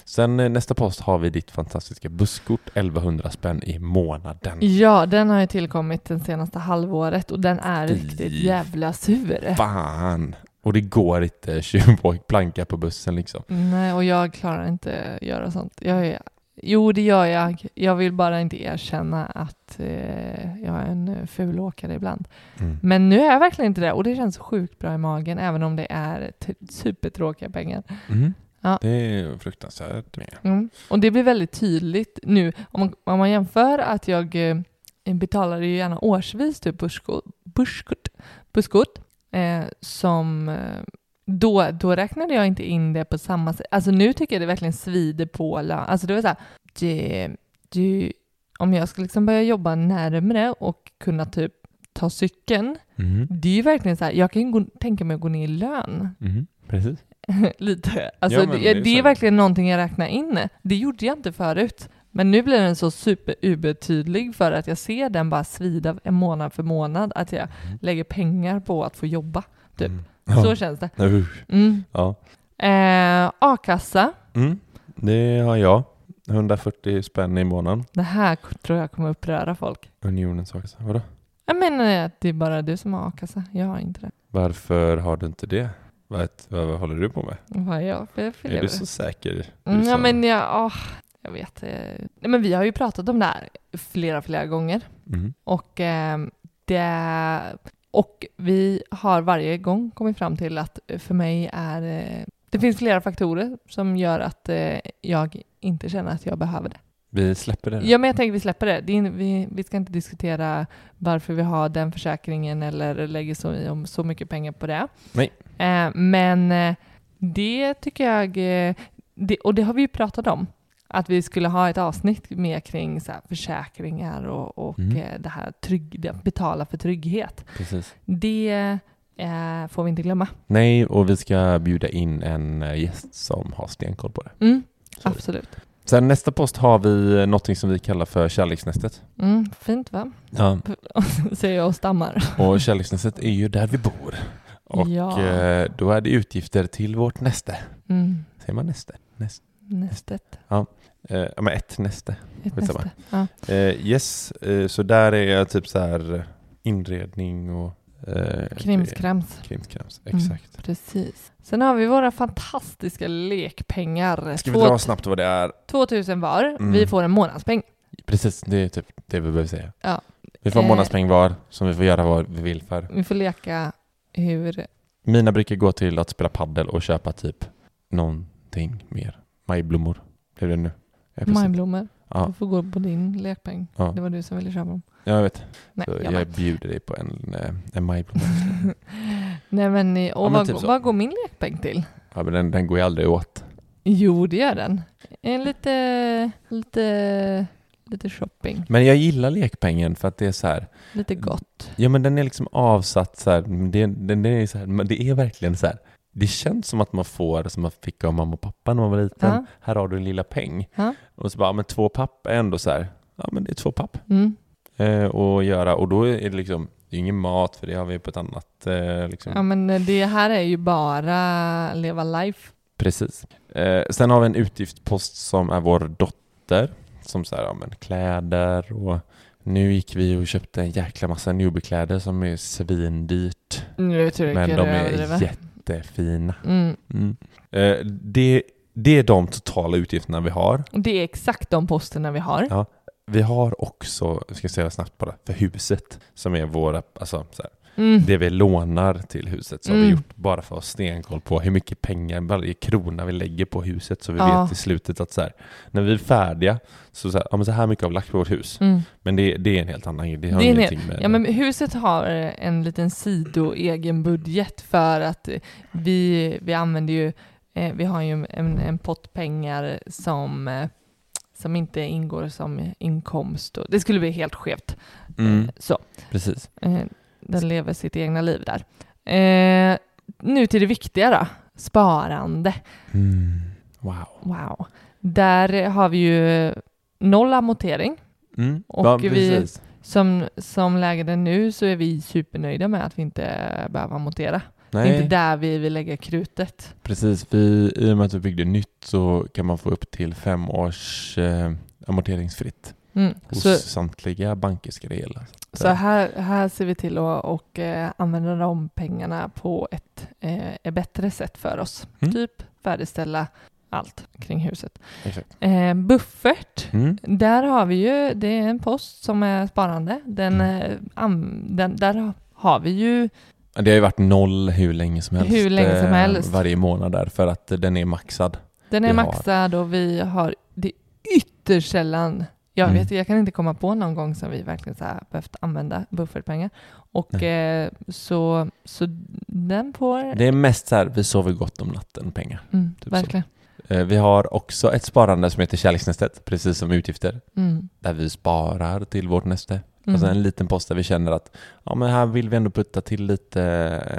Sen eh, nästa post har vi ditt fantastiska busskort, 1100 spänn i månaden. Ja, den har ju tillkommit det senaste halvåret och den är riktigt jävla sur. Fan! Och det går inte [laughs] tjuvåk planka på bussen liksom. Nej, och jag klarar inte göra sånt. Jag är, jo, det gör jag. Jag vill bara inte erkänna att eh, jag är en ful åkare ibland. Mm. Men nu är jag verkligen inte det och det känns sjukt bra i magen även om det är supertråkiga pengar. Mm. Ja. Det är fruktansvärt med. Mm. Och det blir väldigt tydligt nu om man, om man jämför att jag eh, betalar ju gärna årsvis typ busskort, busskort, busskort eh, som eh, då, då räknade jag inte in det på samma sätt. Alltså nu tycker jag det verkligen svider på lön. Alltså det var så här, det, det, om jag ska liksom börja jobba närmre och kunna typ ta cykeln, Mm. det är ju verkligen så här, jag kan ju gå, tänka mig att gå ner i lön. Mm. Precis. [laughs] Lite. Alltså, Ja, det, det är så. verkligen någonting jag räknar in. Det gjorde jag inte förut. Men nu blir den så super-uber-tydlig för att jag ser den bara svida en månad för månad. Att jag lägger pengar på att få jobba. Typ. Mm. Ja. Så känns det. Mm. Ja. Eh, A-kassa. Mm. Det har jag. 140 spänn i månaden. Det här tror jag kommer uppröra folk. Unionens a-kassa. Vadå? Jag menar att det är bara du som har a-kassa. Jag har inte det. Varför har du inte det? Vad, vad, håller du på med? Vad är jag för Är du så säker? Du Mm, ja, som- men jag, åh, jag vet. eh, Nej, men vi har ju pratat om det här flera, flera gånger. Mm. Och, eh, det, och vi har varje gång kommit fram till att för mig är eh, det finns flera faktorer som gör att eh, jag inte känner att jag behöver det. Vi släpper det. Ja, men jag tänker vi släpper det. det är, vi, vi ska inte diskutera varför vi har den försäkringen eller lägger så, om så mycket pengar på det. Nej. Eh, men eh, det tycker jag, eh, det, och det har vi ju pratat om, att vi skulle ha ett avsnitt mer kring så försäkringar och, och Mm. det här trygg, betala för trygghet. Precis. Det eh, får vi inte glömma. Nej, och vi ska bjuda in en gäst som har stenkoll på det. Mm, absolut. Sen nästa post har vi någonting som vi kallar för kärleksnästet. Mm, fint va? Ja. [laughs] Säger jag och stammar. Och kärleksnästet är ju där vi bor. Och Ja. eh, då är det utgifter till vårt näste. Mm. Säger man näste? Näst, Nästet. eh, ja, men ett näste. Ett näste. Ja. Eh, yes, eh, så där är typ så här inredning och... Eh, Krimskrams. Krimskrams, Mm. exakt. Precis. Sen har vi våra fantastiska lekpengar. Ska vi dra snabbt vad det är? 2000 var. Mm. Vi får en månadspeng. Precis, det är typ det vi behöver säga. Ja. Vi får en Eh. månadspeng var som vi får göra vad vi vill för. Vi får leka hur... Mina brukar gå till att spela paddel och köpa typ någonting mer. Majblommor blev det nu. Ja. Majblommor. Ja, Du får gå på din lekpeng. Ja. Det var du som ville köpa dem. jag vet. Nej, Så jag jag bjuder dig på en, eh, en majblomma. [laughs] Nej men, i- och Ja, men vad, typ vad går min lekpeng till? Ja, men den, den går ju aldrig åt. Jo, det gör den. En lite, lite, lite shopping. Men jag gillar lekpengen för att det är så här. Lite gott. Ja men den är liksom avsatt så här. Det, den, den är så här men det är verkligen så här. Det känns som att man får som man fick av mamma och pappa när man var liten. Ja. Här har du en lilla peng. Ja. Och så bara, men två papp är ändå så här. Ja men det är två papp. Mm. Eh, och göra. Och då är det liksom, det är ingen mat för det har vi på ett annat eh, liksom. Ja men det här är ju bara leva life. Precis. Eh, sen har vi en utgiftspost som är vår dotter. Som så här, ja men kläder och nu gick vi och köpte en jäkla massa newbie-kläder som är svindyrt. Nu tycker Men jag de är jättefina. Mm. Mm. Eh, det, det är de totala utgifterna vi har. Det är exakt de posterna vi har. Ja. Vi har också, jag ska säga snabbt bara, för huset som är våra, alltså så här, Mm. det vi lånar till huset så har vi Mm. gjort bara för att ha stenkoll på hur mycket pengar varje krona vi lägger på huset så vi Ja. vet i slutet att så här, när vi är färdiga så, så, här, ja, så här mycket har vi lagt på vårt hus. Mm. Men det, det är en helt annan grej. Det har Det är en ingenting med... Ja men huset har en liten sido egen budget för att vi, vi använder ju, eh, vi har ju en, en pott pengar som, eh, som inte ingår som inkomst. Det skulle bli helt skevt. mm, Eh, Så, precis. Den lever sitt egna liv där. Eh, nu till det viktiga då, sparande. Mm. Wow. Wow. Där har vi ju noll amortering. Mm. Och ja, vi-. Som, som läget är nu så är vi supernöjda med att vi inte behöver amortera. Det är Nej. inte där vi vill lägga krutet. Precis, vi, i och med att vi byggde nytt så kan man få upp till fem års eh, amorteringsfritt Mm. hos Så, samtliga banker ska det gälla. så här, här ser vi till att och, eh, använda de pengarna på ett, eh, ett bättre sätt för oss. Mm. Typ färdigställa allt kring huset. Eh, buffert, Mm. där har vi ju, det är en post som är sparande. Den, Mm. eh, am, den, där har vi ju Det har ju varit noll hur länge som helst. Hur länge som eh, helst. Varje månad där för att eh, den är maxad. Den är maxad och vi har det är ytterst sällan jag, Mm. vet, jag kan inte komma på någon gång som vi verkligen så behövt använda buffertpengar. Och eh, så, så den får... Det är mest så här, vi sover gott om natten pengar. mm, typ så. verkligen. Eh, Vi har också ett sparande som heter kärleksnästet, precis som utgifter, Mm, där vi sparar till vårt näste. Mm, Alltså en liten post där vi känner att ja, men här vill vi ändå putta till lite,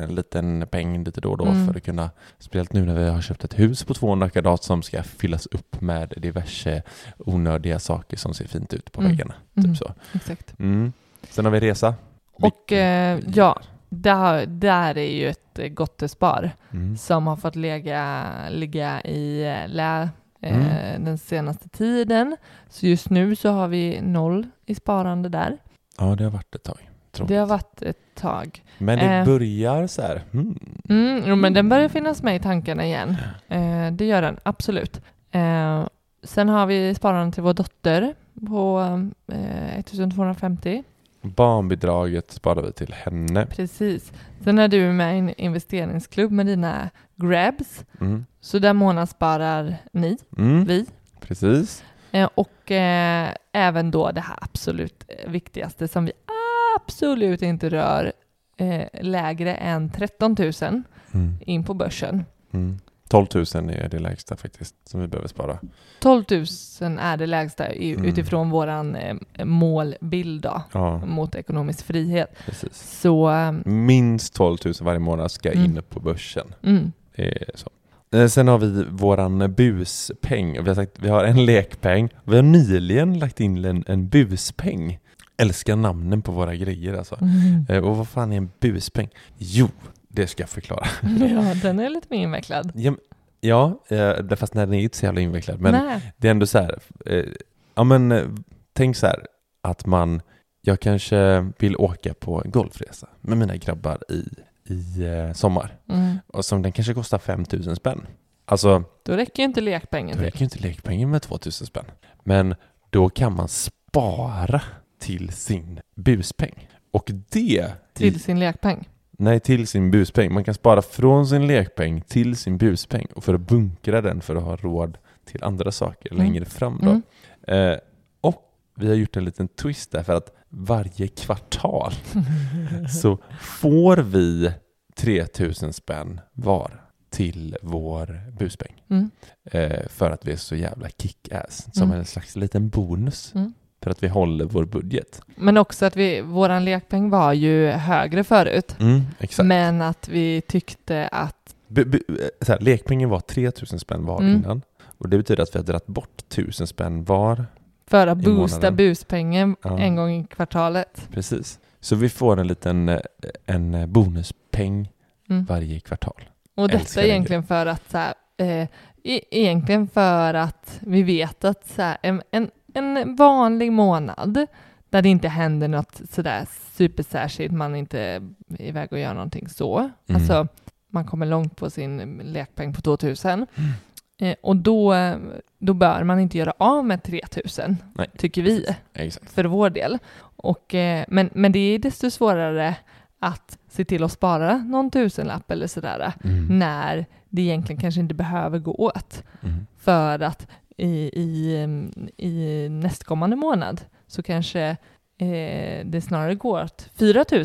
en liten peng lite då och då Mm. för att kunna, speciellt nu när vi har köpt ett hus på 200 kvadrat som ska fyllas upp med diverse onödiga saker som ser fint ut på Mm. väggarna. mm, Typ så. Exakt. Mm. Sen har vi resa. Och eh, ja, där, där är ju ett gottespar Mm. som har fått ligga, ligga i eh, lä eh, Mm. den senaste tiden. Så just nu så har vi noll i sparande där. Ja, det har varit ett tag. Tråkigt. Det har varit ett tag. Men det eh. börjar så här. Mm. Mm, jo, men den börjar finnas med i tankarna igen. Eh, det gör den, absolut. Eh, sen har vi sparande till vår dotter på eh, 1250. Barnbidraget sparar vi till henne. Precis. Sen är du med i en investeringsklubb med dina grabs. Mm. Så där månadssparar ni, Mm. vi. Precis. Eh, och eh, även då det här absolut eh, viktigaste som vi absolut inte rör eh, lägre än 13 000 Mm. in på börsen. Mm. 12 000 är det lägsta faktiskt som vi behöver spara. 12 000 är det lägsta i, Mm. utifrån våran eh, målbild då, Ja, mot ekonomisk frihet. precis. Så, eh, Minst 12 000 varje månad ska Mm. in på börsen. mm. Det är så. Eh, Sen har vi våran buspeng. Vi har, sagt, vi har en lekpeng. Vi har nyligen lagt in en, en buspeng. Älskar namnen på våra grejer alltså. Eh, Och vad fan är en buspeng? Jo, det ska jag förklara. [laughs] Ja, den är lite mer invecklad. Ja, ja eh, det- fast den är inte så jävla invecklad. Men Nej. det är ändå så här. Ja men tänk så här att man, jag kanske vill åka på golfresa med mina grabbar i, i eh, sommar. Mm. Och som den kanske kostar 5000 spänn. Alltså, Då räcker ju inte lekpengen då räcker ju inte lekpengen med 2000 spänn. Men då kan man spara till sin buspeng. Och det... Till sin lekpeng. Nej, till sin buspeng. Man kan spara från sin lekpeng till sin buspeng och för att bunkra den för att ha råd till andra saker Mm. längre fram. Då. Mm. Eh, vi har gjort en liten twist där för att varje kvartal [laughs] så får vi 3000 spänn var till vår buspeng. Mm. Eh, för att vi är så jävla kick-ass. Som Mm. en slags liten bonus. Mm. För att vi håller vår budget. Men också att vi, våran lekpeng var ju högre förut. Mm. Men att vi tyckte att, bu- eh, här, lekpengen var 3000 spänn var Mm. innan. Och det betyder att vi har dragit bort 1000 spänn var. För att boosta buspengen Ja. en gång i kvartalet. Precis. Så vi får en liten eh, en eh, bonuspeng Mm. varje kvartal. Och detta egentligen för att så här, eh, e- egentligen för att vi vet att så här, en, en, en vanlig månad där det inte händer något sådär supersärskilt, man är inte iväg och gör någonting så. Mm. Alltså, man kommer långt på sin lekpeng på 2000. Eh, och då, då bör man inte göra av med 3000, Nej, tycker vi, Exakt. för vår del. Och, eh, men, men det är desto svårare att se till att spara någon tusenlapp eller sådär Mm. när det egentligen kanske inte behöver gå åt. Mm. För att i, i, i nästkommande månad så kanske eh, det snarare går åt 4 000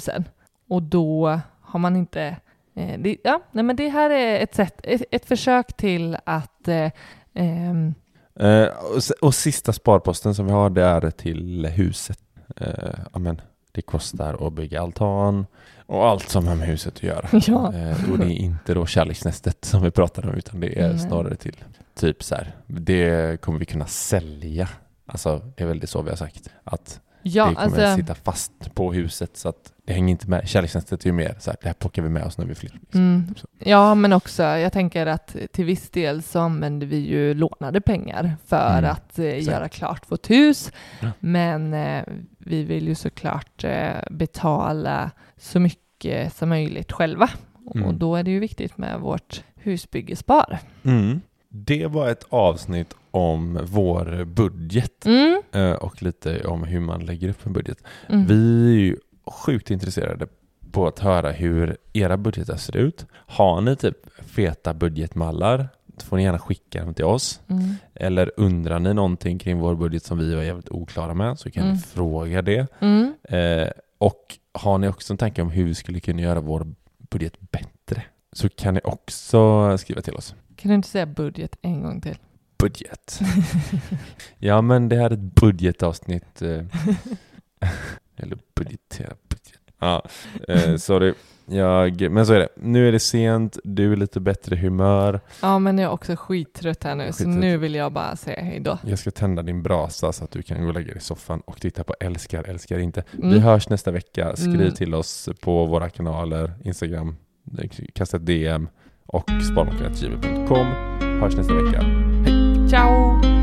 och då har man inte... Eh, det, ja, nej, men det här är ett, sätt, ett, ett försök till att eh, ehm, Eh, och, och sista sparposten som vi har det är till huset. Eh, amen, det kostar att bygga altan och allt som har med huset att göra. [laughs] Ja. Eh, och det är inte då kärleksnästet som vi pratar om utan det är Nej. snarare till typ så här. Det kommer vi kunna sälja. Alltså det är väl det så vi har sagt. Att ja, det kommer alltså, sitta fast på huset så att det hänger inte med. Kärleksnästet är ju mer så här, det här plockar vi med oss när vi flyttar. liksom. Mm. Typ. Ja, men också, jag tänker att till viss del så använder vi ju lånade pengar för Mm, att eh, göra klart vårt hus. Ja. Men eh, vi vill ju såklart eh, betala så mycket som möjligt själva. Och Mm. då är det ju viktigt med vårt husbyggespar. Mm. Det var ett avsnitt om vår budget Mm. eh, och lite om hur man lägger upp en budget. Mm. Vi är ju sjukt intresserade på att höra hur era budgetar ser ut. Har ni typ feta budgetmallar så får ni gärna skicka dem till oss. Mm. Eller undrar ni någonting kring vår budget som vi var jävligt oklara med så kan Mm. ni fråga det. Mm. Eh, och har ni också en tanke om hur vi skulle kunna göra vår budget bättre så kan ni också skriva till oss. Kan du inte säga budget en gång till? Budget. [laughs] ja men det här är ett budgetavsnitt. [laughs] Eller budgetera budget. Ja, eh, sorry. Jag, men så är det. Nu är det sent, du är lite bättre humör. Ja, men jag är också skittrött här nu, så Skittrött. nu vill jag bara säga hej då. Jag ska tända din brasa så att du kan gå och lägga dig i soffan och titta på Älskar, älskar inte. Vi Mm. hörs nästa vecka. Skriv Mm. till oss på våra kanaler, Instagram, kasta ett DM och sparmakarna.gmail.com. Hörs nästa vecka. Ciao!